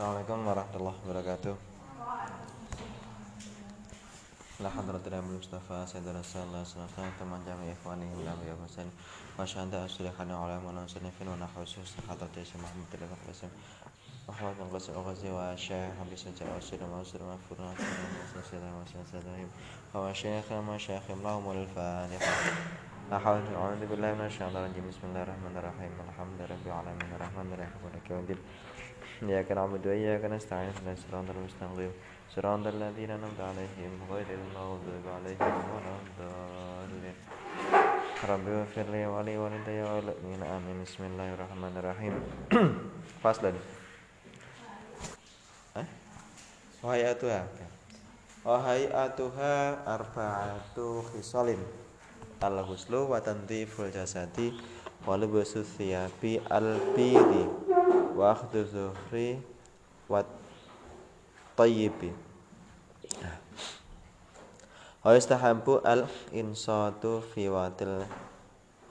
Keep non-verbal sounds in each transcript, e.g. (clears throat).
Assalamualaikum warahmatullahi wabarakatuh La hadratin Abu Mustafa Sayyidina Rasulullah Sallallahu Alaihi Teman jami ikhwani Hila Biya Husain Masyanda Asyidikani Ulama Nusanifin Wa Nakhusus Hadrat Yasir Muhammad Terima kasih Muhammad bin Qasim Al-Ghazi Wa Syekh Habis Bin Jawa Syed Wa Syed Wa Furna Wa Syed Wa Syed Wa Syed Wa Syed Wa Syed Wa Syed أحاول أعوذ بالله من الشيطان الرجيم بسم الله الرحمن الرحيم الحمد لله رب العالمين الرحمن الرحيم مالك يوم الدين إياك نعبد وإياك نستعين اهدنا الصراط المستقيم صراط الذين أنعمت عليهم غير المغضوب عليهم ولا الضالين رب اغفر لي ولي ولدي وللمؤمنين آمين بسم الله الرحمن الرحيم فصلا وهيئتها وهيئتها أربعة خصال al-ghuslu wa tanziful jasadi wa lubusu thiyabi al-bidi wa akhdhu zuhri wa tayyibi. Wa istahabbu al-insatu fi watil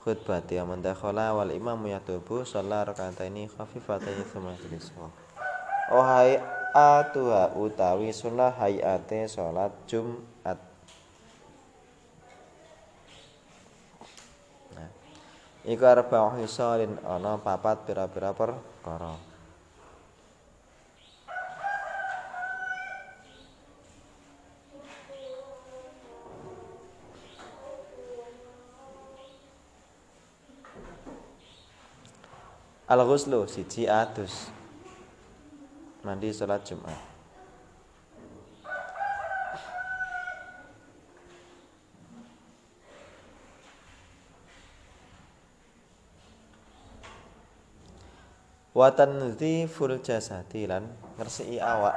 khutbati wa man dakhala wal imamu yatubu shalla rakataini khafifataini thumma yajlisu oh hai atuha utawi sunnah hayate salat Jumat. Iku arba'u hisalin ana papat pira-pira perkara. Al-ghuslu siji adus. Mandi salat Jumat. Watan full jasadi lan ngresiki awak.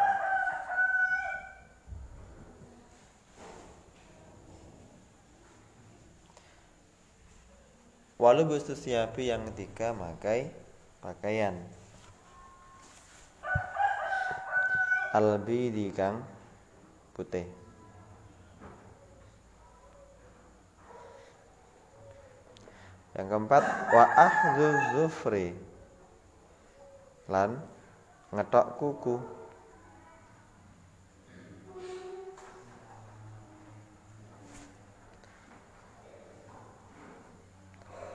Walau bustu siapi yang ketiga makai pakaian. Albi di kang putih. Yang keempat wa ahzu zufri lan ngetok kuku.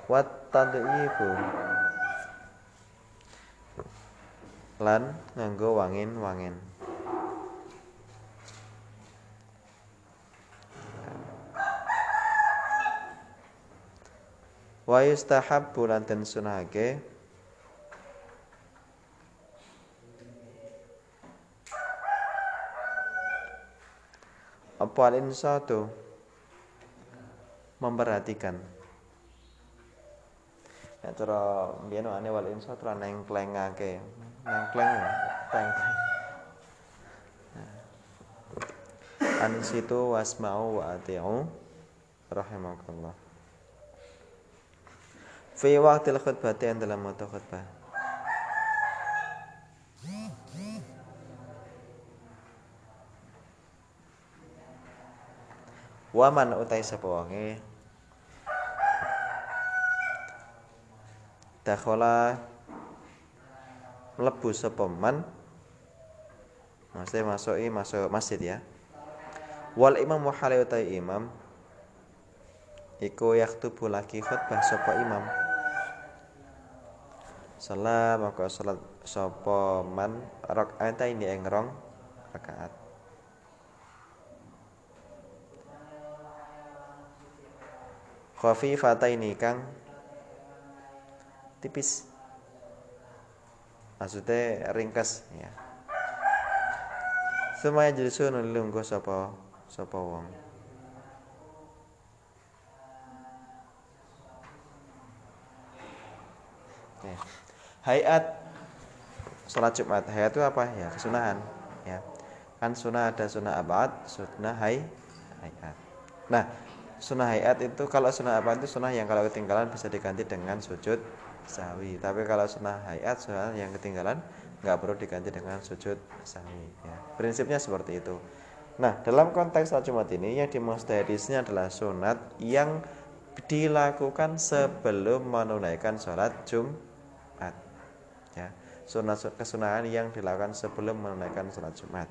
Wat tadyifu lan nganggo wangin-wangin. Wa yustahabbu lan den sunahake apa insatu memperhatikan. Ya cara biyen ane wal insatu lan nengklengake. Nengkleng teng an situ wasma'u wa ati'u rahimakallah. Fi waqtil khutbati dalam waktu khutbah Waman utai sapa wonge dakhala mlebu sapa man? Maksudnya masuki masuk masjid ya. Wal imam wa utai imam? Iku yaktubu lagi khutbah sapa imam. Salam maka salat sapa man? Rakaat ini ing rong rakaat ini kang tipis maksudnya ringkas ya Semaya jelisun lungguh sapa sapa wong Oke. Hayat sholat Jumat. Hayat itu apa? Ya, kesunahan. Ya. Kan sunnah ada sunnah abad, sunnah hay hayat. Nah, sunnah hayat itu kalau sunnah apa itu sunnah yang kalau ketinggalan bisa diganti dengan sujud sahwi tapi kalau sunnah hayat sunnah yang ketinggalan nggak perlu diganti dengan sujud sahwi ya. prinsipnya seperti itu nah dalam konteks salat jumat ini yang dimaksud hadisnya adalah sunat yang dilakukan sebelum menunaikan sholat jumat ya sunnah kesunahan yang dilakukan sebelum menunaikan sholat Jumat.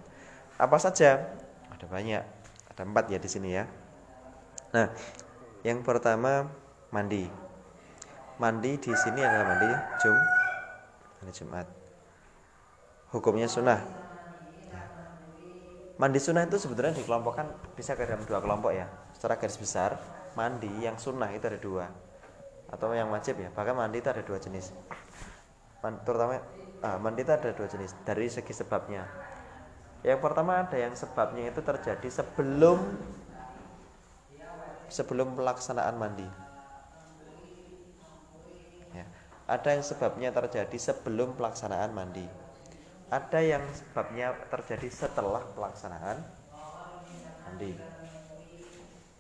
Apa saja? Ada banyak. Ada empat ya di sini ya. Nah, yang pertama mandi. Mandi di sini adalah mandi Jum, mandi Jumat. Hukumnya sunnah. Mandi sunnah itu sebetulnya dikelompokkan bisa ke dalam dua kelompok ya. Secara garis besar, mandi yang sunnah itu ada dua atau yang wajib ya bahkan mandi itu ada dua jenis terutama ah, mandi itu ada dua jenis dari segi sebabnya yang pertama ada yang sebabnya itu terjadi sebelum sebelum pelaksanaan mandi. Ya. ada yang sebabnya terjadi sebelum pelaksanaan mandi. Ada yang sebabnya terjadi setelah pelaksanaan mandi.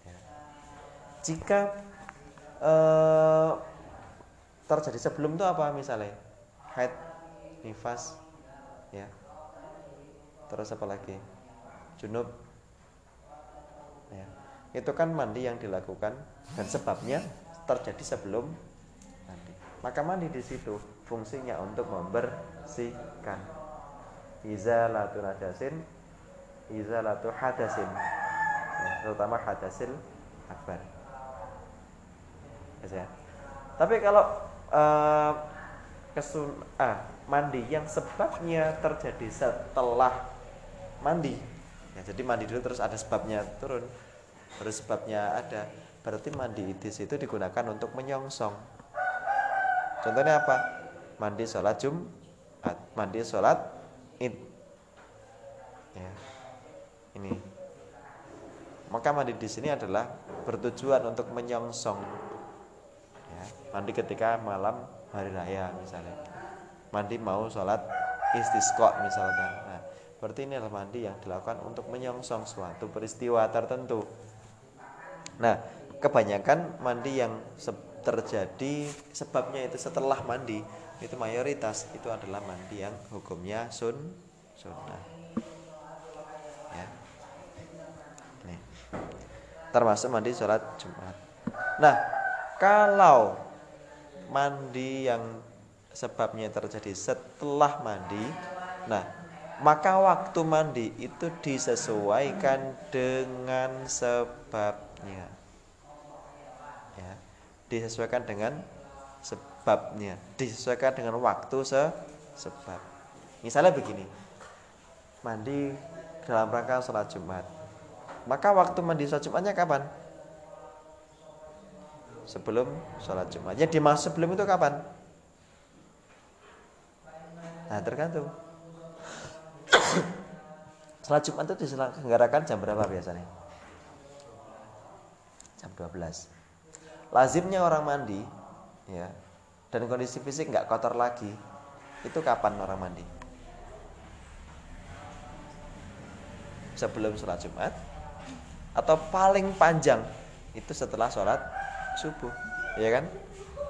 Ya. jika eh, terjadi sebelum itu apa misalnya? Haid nifas ya. Terus apa lagi? Junub ya itu kan mandi yang dilakukan dan sebabnya terjadi sebelum mandi. Maka mandi di situ fungsinya untuk membersihkan. Izalatu najasin izalatu hadasin. Ya, terutama hadasil akbar. Ya. Tapi kalau uh, kesun ah, mandi yang sebabnya terjadi setelah mandi, ya jadi mandi dulu terus ada sebabnya turun, terus sebabnya ada, berarti mandi idis itu digunakan untuk menyongsong. Contohnya apa? Mandi sholat Jumat, mandi sholat id. Ya. Ini. Maka mandi di sini adalah bertujuan untuk menyongsong mandi ketika malam hari raya misalnya mandi mau sholat istisqa misalkan nah berarti ini adalah mandi yang dilakukan untuk menyongsong suatu peristiwa tertentu nah kebanyakan mandi yang terjadi sebabnya itu setelah mandi itu mayoritas itu adalah mandi yang hukumnya sun sunnah ya ini termasuk mandi sholat jumat nah kalau mandi yang sebabnya terjadi setelah mandi. Nah, maka waktu mandi itu disesuaikan dengan sebabnya. Ya, disesuaikan dengan sebabnya, disesuaikan dengan waktu se sebab. Misalnya begini. Mandi dalam rangka sholat Jumat. Maka waktu mandi sholat Jumatnya kapan? sebelum sholat Jumat. Ya dimaksud sebelum itu kapan? Nah tergantung. (coughs) sholat Jumat itu diselenggarakan jam berapa biasanya? Jam 12. Lazimnya orang mandi, ya, dan kondisi fisik nggak kotor lagi, itu kapan orang mandi? Sebelum sholat Jumat atau paling panjang? Itu setelah sholat subuh ya kan?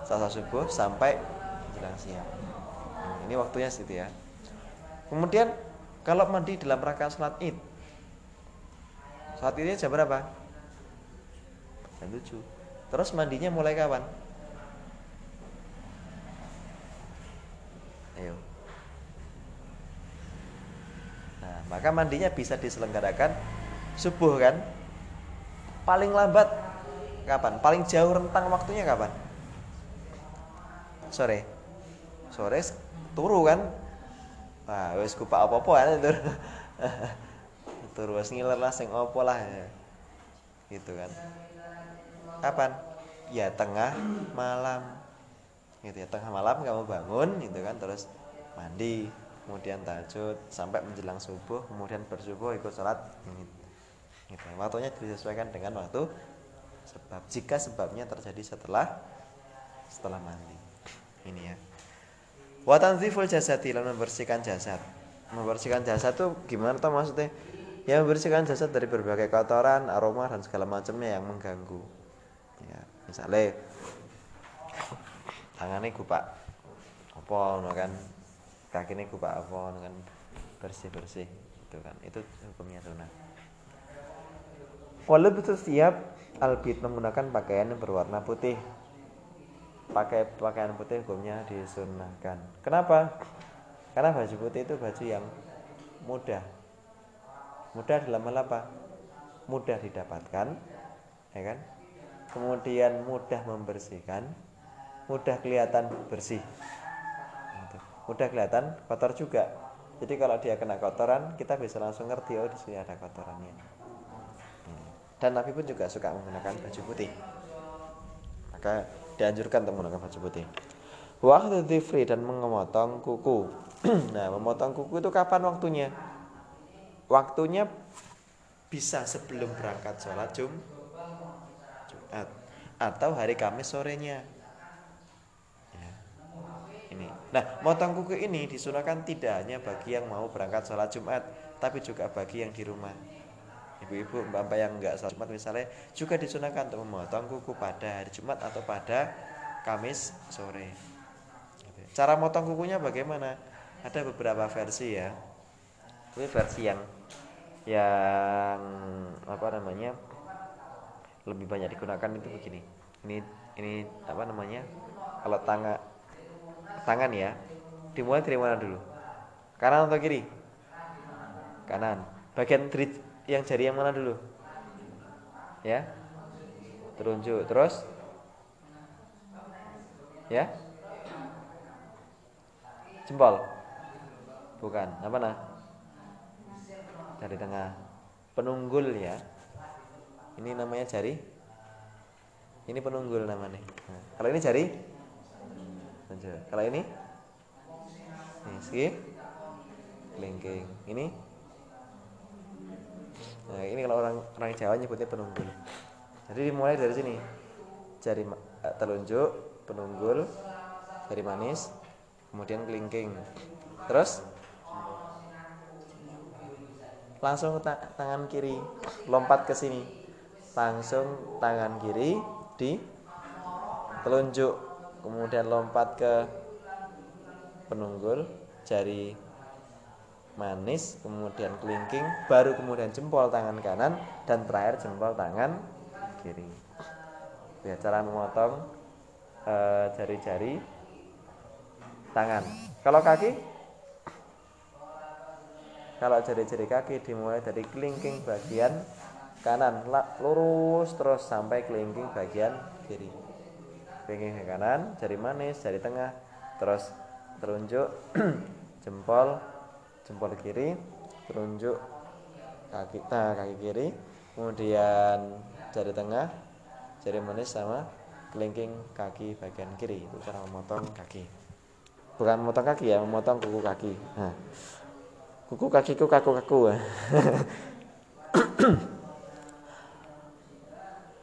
Saat subuh sampai menjelang siang. Ini waktunya situ ya. Kemudian kalau mandi dalam rangka sholat id saat ini jam berapa jam 7 terus mandinya mulai kapan ayo nah maka mandinya bisa diselenggarakan subuh kan paling lambat kapan? Paling jauh rentang waktunya kapan? Sore. Sore turu kan? Wah, wis kupak apa-apa kan turu. (laughs) turu wis ngiler lah sing apa lah. Ya. Gitu kan. Kapan? Ya tengah malam. Gitu ya, tengah malam kamu bangun gitu kan terus mandi, kemudian tahajud sampai menjelang subuh, kemudian bersubuh ikut sholat gitu. Waktunya disesuaikan dengan waktu sebab jika sebabnya terjadi setelah setelah mandi ini ya wa tanziful jasadi lan membersihkan jasad membersihkan jasad tuh gimana tuh maksudnya ya membersihkan jasad dari berbagai kotoran aroma dan segala macamnya yang mengganggu ya misalnya tangannya gupak apa no kan? Kakinya gupak apa no kan? Bersih bersih itu kan. Itu hukumnya sunnah Walau betul siap albit menggunakan pakaian yang berwarna putih. Pakai pakaian putih hukumnya disunahkan. Kenapa? Karena baju putih itu baju yang mudah. Mudah dalam hal apa? Mudah didapatkan, ya kan? Kemudian mudah membersihkan, mudah kelihatan bersih. Gitu. Mudah kelihatan kotor juga. Jadi kalau dia kena kotoran, kita bisa langsung ngerti oh di sini ada kotorannya. Dan Nabi pun juga suka menggunakan baju putih. Maka dianjurkan untuk menggunakan baju putih. Waktu free dan memotong kuku. (clears throat) nah, memotong kuku itu kapan waktunya? Waktunya bisa sebelum berangkat sholat Jum, Jumat atau hari Kamis sorenya. Ya. Ini. Nah, motong kuku ini disunahkan tidak hanya bagi yang mau berangkat sholat Jumat, tapi juga bagi yang di rumah. Ibu-ibu, mbak-mbak yang enggak sholat Jumat misalnya juga disunahkan untuk memotong kuku pada hari Jumat atau pada Kamis sore. Cara motong kukunya bagaimana? Ada beberapa versi ya. Ini versi yang yang apa namanya? Lebih banyak digunakan itu begini. Ini ini apa namanya? Kalau tangan tangan ya, dimulai dari mana dulu? Kanan atau kiri? Kanan. Bagian yang jari yang mana dulu? Ya. Terunjuk terus ya Jempol. Bukan. Apa nah? Jari tengah. Penunggul ya. Ini namanya jari. Ini penunggul namanya. Nah, kalau ini jari Kalau ini ini skip kelingking. Ini Nah, ini kalau orang orang Jawa nyebutnya penunggul. Jadi dimulai dari sini. Jari eh, telunjuk, penunggul, jari manis, kemudian kelingking terus langsung ta tangan kiri lompat ke sini langsung tangan kiri di telunjuk kemudian lompat ke penunggul jari manis kemudian kelingking baru kemudian jempol tangan kanan dan terakhir jempol tangan kiri ya cara memotong eh, jari-jari uh, tangan. Kalau kaki? Kalau jari-jari kaki dimulai dari kelingking bagian kanan, lurus terus sampai kelingking bagian kiri. Kelingking kanan, jari manis, jari tengah, terus terunjuk (clears throat) jempol, jempol kiri, terunjuk kaki nah, kaki kiri, kemudian jari tengah, jari manis sama kelingking kaki bagian kiri. Itu cara memotong kaki. Bukan memotong kaki ya memotong kuku kaki. Nah, kuku kakiku kaku kaku (clears throat) (coughs)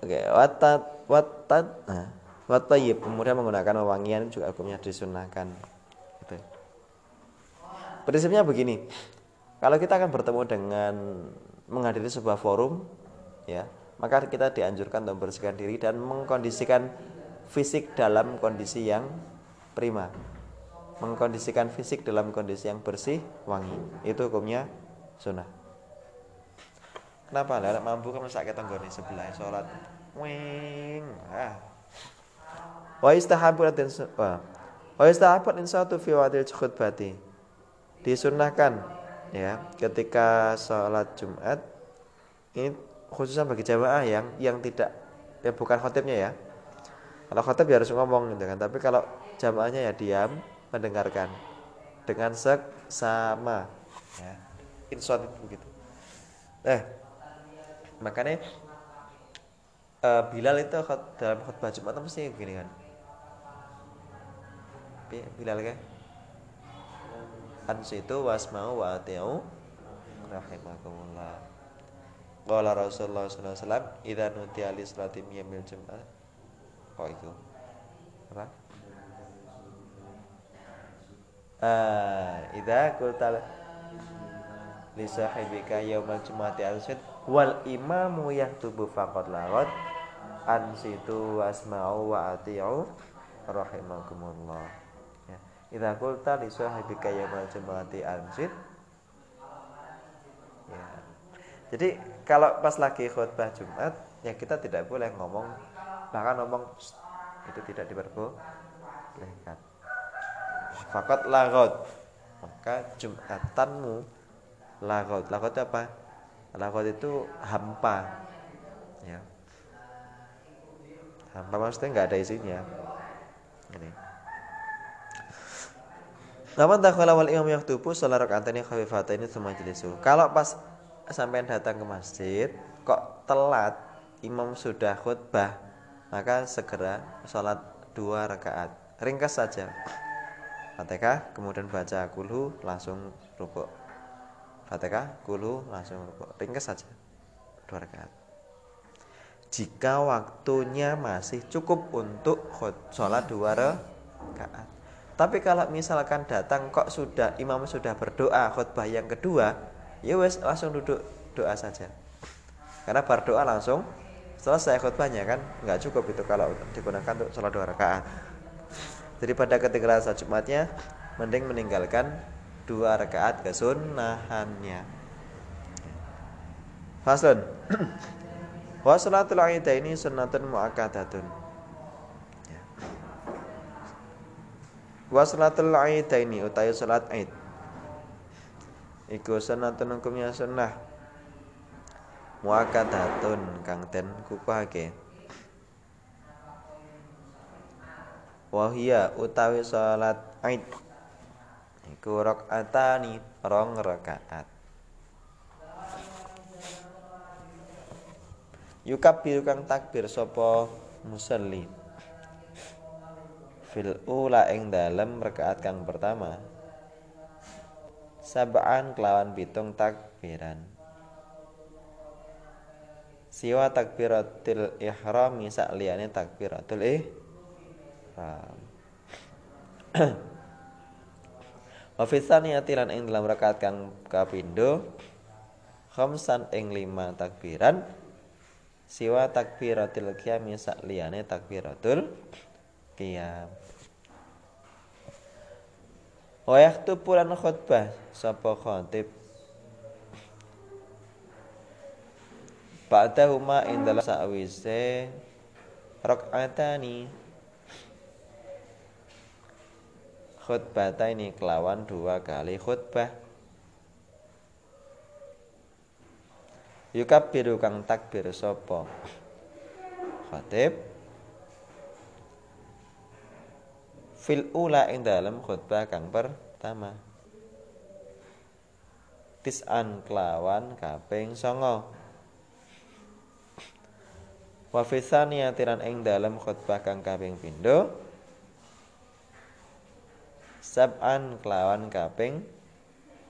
oke watat watat nah watayib kemudian menggunakan wewangian juga hukumnya disunahkan gitu. prinsipnya begini kalau kita akan bertemu dengan menghadiri sebuah forum ya maka kita dianjurkan untuk membersihkan diri dan mengkondisikan fisik dalam kondisi yang prima mengkondisikan fisik dalam kondisi yang bersih, wangi. Itu hukumnya sunnah. Kenapa? Lah mampu kamu sakit tenggone sebelah sholat. Wing. Ah. Wa istahabu dan wa istahabu in satu fi wadil khutbati. Disunnahkan ya ketika sholat Jumat ini khususnya bagi jamaah yang yang tidak ya bukan khotibnya ya. Kalau khotib ya harus ngomong gitu kan. Tapi kalau jamaahnya ya diam, mendengarkan dengan seksama ya itu begitu eh makanya uh, Bilal itu dalam khutbah Jumat mesti begini kan? Bilal kan? Ansitu wasmau wa ati'u rahimakumullah. Qala Rasulullah sallallahu alaihi wasallam idza nuti ali salati yamil jum'ah oh itu. Apa? Ida qulta li sahibika yaumal jumati ansit wal imamu yahtubu faqad lawat ansitu wasma'u wa ati'u rahimakumullah. Ya. Idza qulta li sahibika yaumal jumati ansit ya. Jadi kalau pas lagi khutbah Jumat ya kita tidak boleh ngomong bahkan ngomong itu tidak diperbolehkan. Fakat lagot maka jumatanmu lagot lagot apa lagot itu hampa. Ya. Hampa maksudnya nggak ada isinya. Ini. Namun dakhala wal imam yaktubu salat rakaat ini khafifataini tsumma jilisu. Kalau pas sampai datang ke masjid kok telat imam sudah khutbah maka segera sholat dua rakaat. Ringkas saja. Fatihah kemudian baca kulhu langsung rukuk Fatihah kulhu langsung rukuk ringkas saja. Dua rakaat. Jika waktunya masih cukup untuk sholat dua rakaat. Tapi kalau misalkan datang kok sudah imam sudah berdoa khutbah yang kedua ya wes langsung duduk doa saja. Karena berdoa langsung selesai khutbahnya kan nggak cukup itu kalau digunakan untuk sholat dua rakaat. Jadi pada ketika saat Jumatnya mending meninggalkan dua rakaat kesunahannya Faslun. (clears throat) Wa salatul ini sunnatun muakkadatun. Ya. Wa salatul ini utawi salat Aid Iku sunnatun hukumnya sunnah. Muakadatun kang den kukuhake wahia utawi salat Aid iku rakaatani rong rakaat. Biru kang takbir sapa musalli. Fil ula ing dalem rakaat kang pertama. Sab'an kelawan pitung takbiran. Siwa takbiratul ihram sak liyane takbiratul ihram (clears throat) Wa tsaniyati lan ing dalam rakaat kang kapindo khamsan ing lima takbiran siwa takbiratul qiyam sak liyane takbiratul qiyam. Wa yaktubu lan khutbah sapa khatib Ba'dahuma indala sa'wise Rok'atani Khutbata ini kelawan dua kali khutbah. Yukabiru kang takbir sopo? Khatib. Fil ula ing dalam khutbah kang pertama. Tis'an kelawan kaping songo. Wa tiran ing dalam khutbah kang kaping pindho sab'an kelawan kaping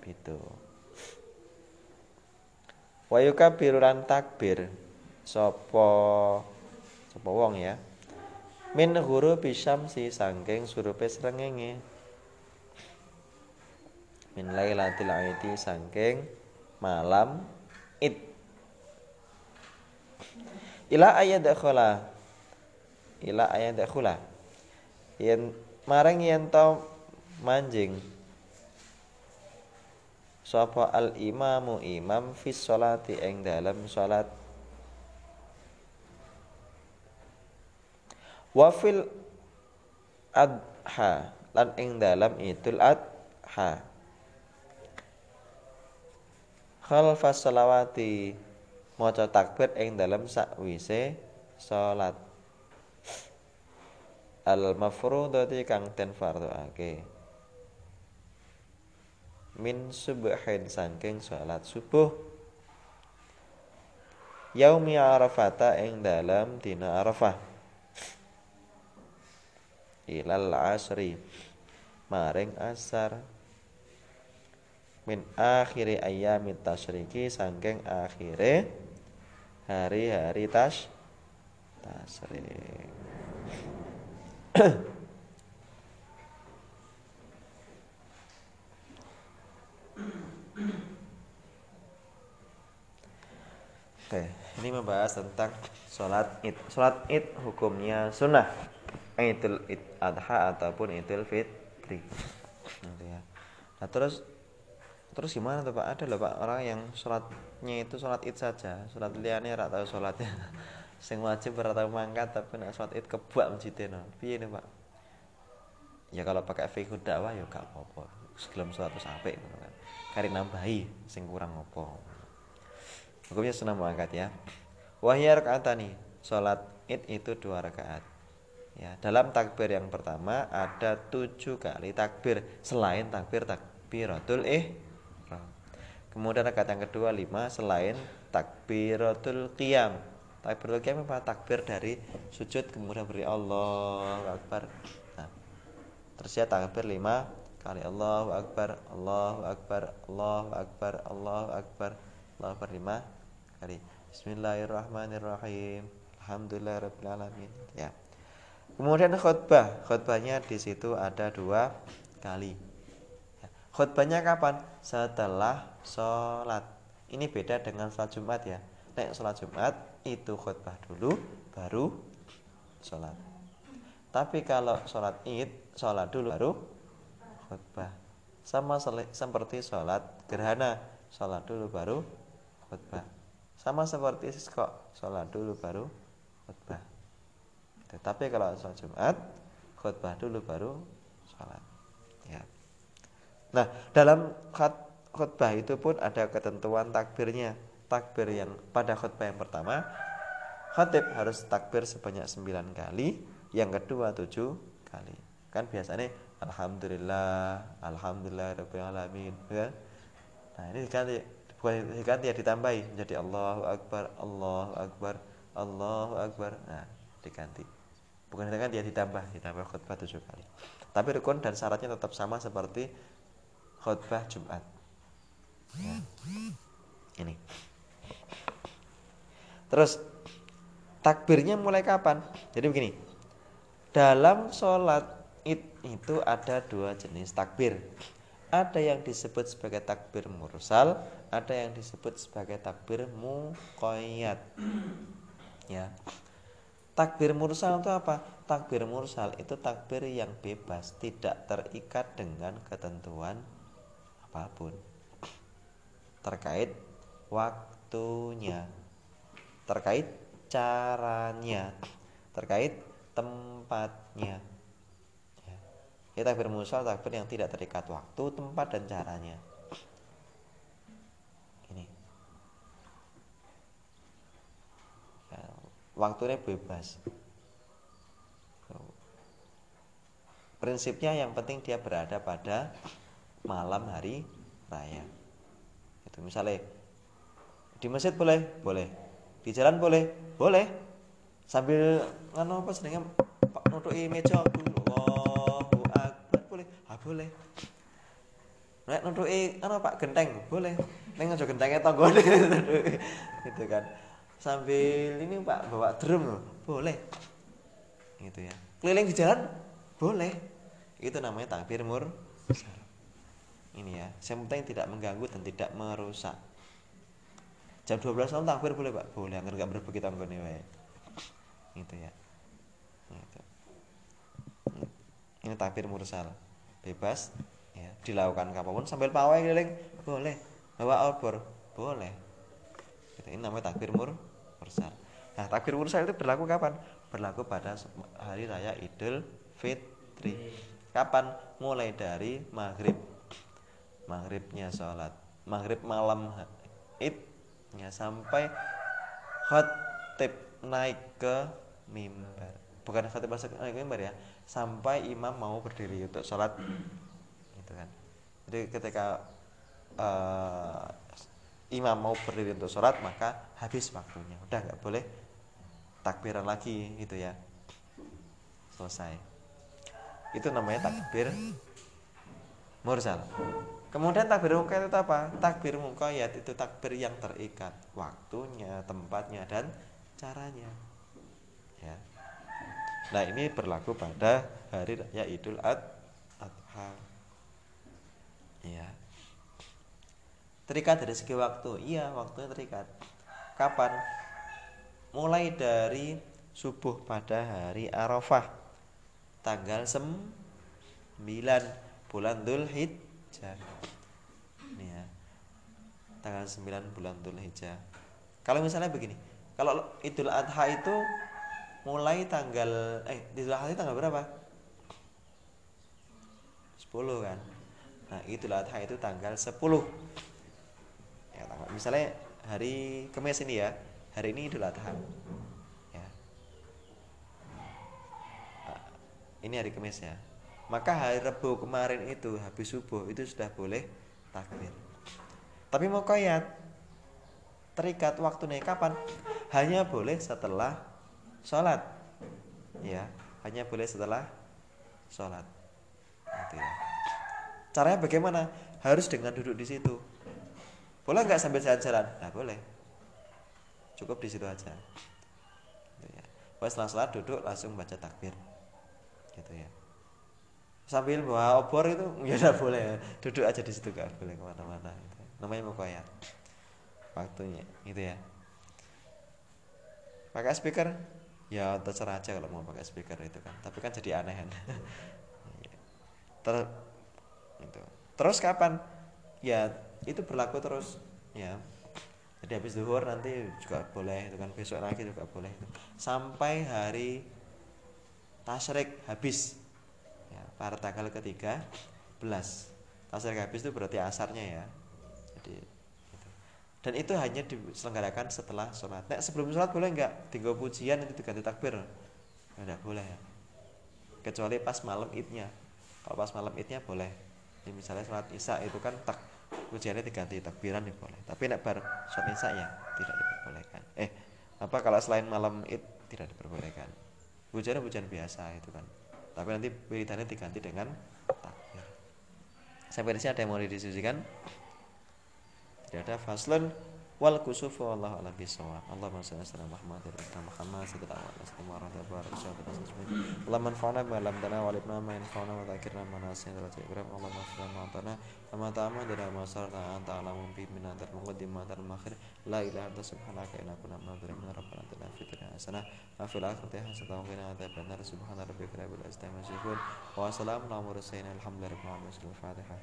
pitu. Wa yukabiruran takbir sapa sapa wong ya. Min huru bisyamsi sangking surupe srengenge. Min lailatul aidi sangking malam id ila ayat dakhala ila ayat dakhala yen marang yen to manjing sapa al imamu imam fi sholati ing dalam salat wa fil adha lan ing dalam idul adha. Khalfa salawati maca takbir ing dalam sakwise salat al mafrudati kang den fardhuake min subuhin saking salat subuh. Yaumi arafata ing dalam dina arafah. Ilal asri maring asar. Min akhiri ayami tasriki saking akhire hari-hari tas tasrik. Oke, ini membahas tentang sholat id. Sholat id hukumnya sunnah. Idul id adha ataupun idul fitri. Ya. Nah terus terus gimana tuh pak? Ada loh pak orang yang sholat nya itu sholat id saja sholat liane rak tahu sholatnya (laughs) sing wajib ora tau mangkat tapi nak sholat id kebak masjidnya piye nih pak ya kalau pakai fikih dakwah ya gak apa-apa sebelum suatu sampai gitu kan kari nambahi sing kurang apa hukumnya sunnah muakkad ya. Wahya nih salat id itu dua rakaat. Ya dalam takbir yang pertama ada tujuh kali takbir. Selain takbir takbiratul eh kemudian rakaat yang kedua lima selain takbiratul qiyam. Takbiratul qiyam apa? Takbir dari sujud kemudian beri Allah akbar. Terus ya takbir lima kali Allahu Akbar, Allahu Akbar, Allahu Akbar, Allahu Akbar, Allahu Akbar lima kali. Bismillahirrahmanirrahim. Alhamdulillahirabbil alamin. Ya. Kemudian khutbah, khutbahnya di situ ada dua kali. Ya. Khutbahnya kapan? Setelah sholat. Ini beda dengan sholat Jumat ya. Nek sholat Jumat itu khutbah dulu, baru sholat. Tapi kalau sholat id sholat dulu baru khutbah sama seperti sholat gerhana sholat dulu baru khutbah sama seperti kok sholat dulu baru khutbah. Tetapi kalau sholat Jumat khutbah dulu baru sholat. Ya. Nah dalam khutbah itu pun ada ketentuan takbirnya. Takbir yang pada khutbah yang pertama khatib harus takbir sebanyak 9 kali yang kedua tujuh kali. Kan biasanya alhamdulillah alhamdulillah rabbil alamin ya. Nah ini diganti diganti ya ditambahi. Jadi Allahu akbar Allahu akbar Allahu akbar. Nah diganti. Bukan diganti ya ditambah. Ditambah khutbah tujuh kali. Tapi rukun dan syaratnya tetap sama seperti khutbah Jumat. Ya. ini. Terus takbirnya mulai kapan? Jadi begini. Dalam sholat id itu ada dua jenis takbir. Ada yang disebut sebagai takbir mursal, ada yang disebut sebagai takbir muqayyad. Ya. Takbir mursal itu apa? Takbir mursal itu takbir yang bebas, tidak terikat dengan ketentuan apa pun. Terkait waktunya, terkait caranya, terkait tempatnya. Ya takbir mursal takbir yang tidak terikat waktu, tempat dan caranya. Ini. Ya, waktunya bebas. Prinsipnya yang penting dia berada pada malam hari raya. Itu misalnya di masjid boleh, boleh. Di jalan boleh, boleh. Sambil ngano apa senengnya nutuki meja boleh Nek nuntuki ana Pak genteng, boleh. Ning aja gentenge tanggane (laughs) gitu kan. Sambil ini Pak bawa drum loh, boleh. Gitu ya. Keliling di jalan boleh. Itu namanya takbir mur. Ini ya, yang penting tidak mengganggu dan tidak merusak. Jam 12 malam takbir boleh Pak? Boleh, agar enggak berbagi tanggane wae. Gitu ya. Gitu. Ini takbir mursal bebas ya, dilakukan kapan pun sambil pawai keliling boleh bawa obor boleh gitu. ini namanya takbir mur mursal. Nah takbir mursal itu berlaku kapan? Berlaku pada hari raya idul fitri. Kapan? Mulai dari maghrib. Maghribnya sholat. Maghrib malam idnya sampai khotib naik ke mimbar. Bukan khotib naik ke mimbar ya. Sampai imam mau berdiri untuk sholat. Gitu kan. Jadi ketika uh, imam mau berdiri untuk sholat maka habis waktunya. Udah nggak boleh takbiran lagi gitu ya. Selesai. Itu namanya takbir mursal. Kemudian takbir muqayyad itu apa? Takbir muqayyad itu takbir yang terikat waktunya tempatnya dan caranya. Ya. Nah ini berlaku pada hari raya Idul Adha. Ya. Terikat dari segi waktu, iya waktunya terikat. Kapan? Mulai dari subuh pada hari Arafah, tanggal 9 bulan Dhul Hijjah. Ini ya. Tanggal 9 bulan Dhul Hijjah. Kalau misalnya begini, kalau Idul Adha itu mulai tanggal eh di Zulhijjah tanggal berapa? kan nah Idul Adha itu tanggal 10 ya tanggal misalnya hari Kamis ini ya hari ini Idul Adha. Ya. Ah, ini hari Kamis ya. Maka hari Rabu kemarin itu habis subuh itu sudah boleh takbir. Tapi mau koyat terikat waktunya kapan? Hanya boleh setelah sholat. Ya hanya boleh setelah sholat. Gitu ya. caranya bagaimana? Harus dengan duduk di situ boleh nggak sambil jalan-jalan? Nah boleh. Cukup di situ aja. Gitu ya. Pas setelah sholat duduk langsung baca takbir. Gitu ya. Sambil bawa obor itu (laughs) ya udah boleh. Duduk aja di situ gak boleh ke mana-mana gitu. namanya mukoyat. Waktunya gitu ya. Pakai speaker? Ya terserah aja kalau mau pakai speaker itu kan. Tapi kan jadi aneh kan. (laughs) Ter, itu. terus kapan? Ya itu berlaku terus ya. Jadi habis duhur nanti juga boleh itu kan besok lagi juga boleh itu. Sampai hari tasyrik habis. Ya, pada tanggal ketiga belas. Tasyrik habis itu berarti asarnya ya. Jadi itu. dan itu hanya diselenggarakan setelah sholat. Nah, sebelum sholat boleh nggak? Tinggal pujian itu diganti takbir? Nggak boleh. Ya kecuali pas malam idnya. Kalau pas malam idnya boleh. Jadi misalnya sholat isya itu kan tak pujiannya diganti takbiran ya boleh tapi nak bar sholat isya ya tidak diperbolehkan. Eh apa kalau selain malam id tidak diperbolehkan? Pujiannya pujian biasa itu kan. Tapi nanti wiridannya diganti dengan takbir. Sampai di ada yang mau didiskusikan? Tidak ada. Faslun wal kusufu wallahu a'lam bisawab Allahumma shalli ala Muhammad wa ala Muhammad sallallahu alaihi wasallam wa rahmatullahi wa barakatuh Allahumma anfa'na bima 'allamtana wa 'allimna ma yanfa'una wa dzakirna ma nasina wa takram Allahumma salli ma atana kama ta'ama dana ma sarna anta alamu bi min antar muqaddim ma antar makhir la ilaha illa subhanaka inna kunna min rabbana atina fid dunya hasanah wa fil akhirati hasanah wa qina adzaban nar subhana rabbika rabbil izzati amma yasifun wa salamun ala mursalin alhamdulillahi rabbil alamin al-fatihah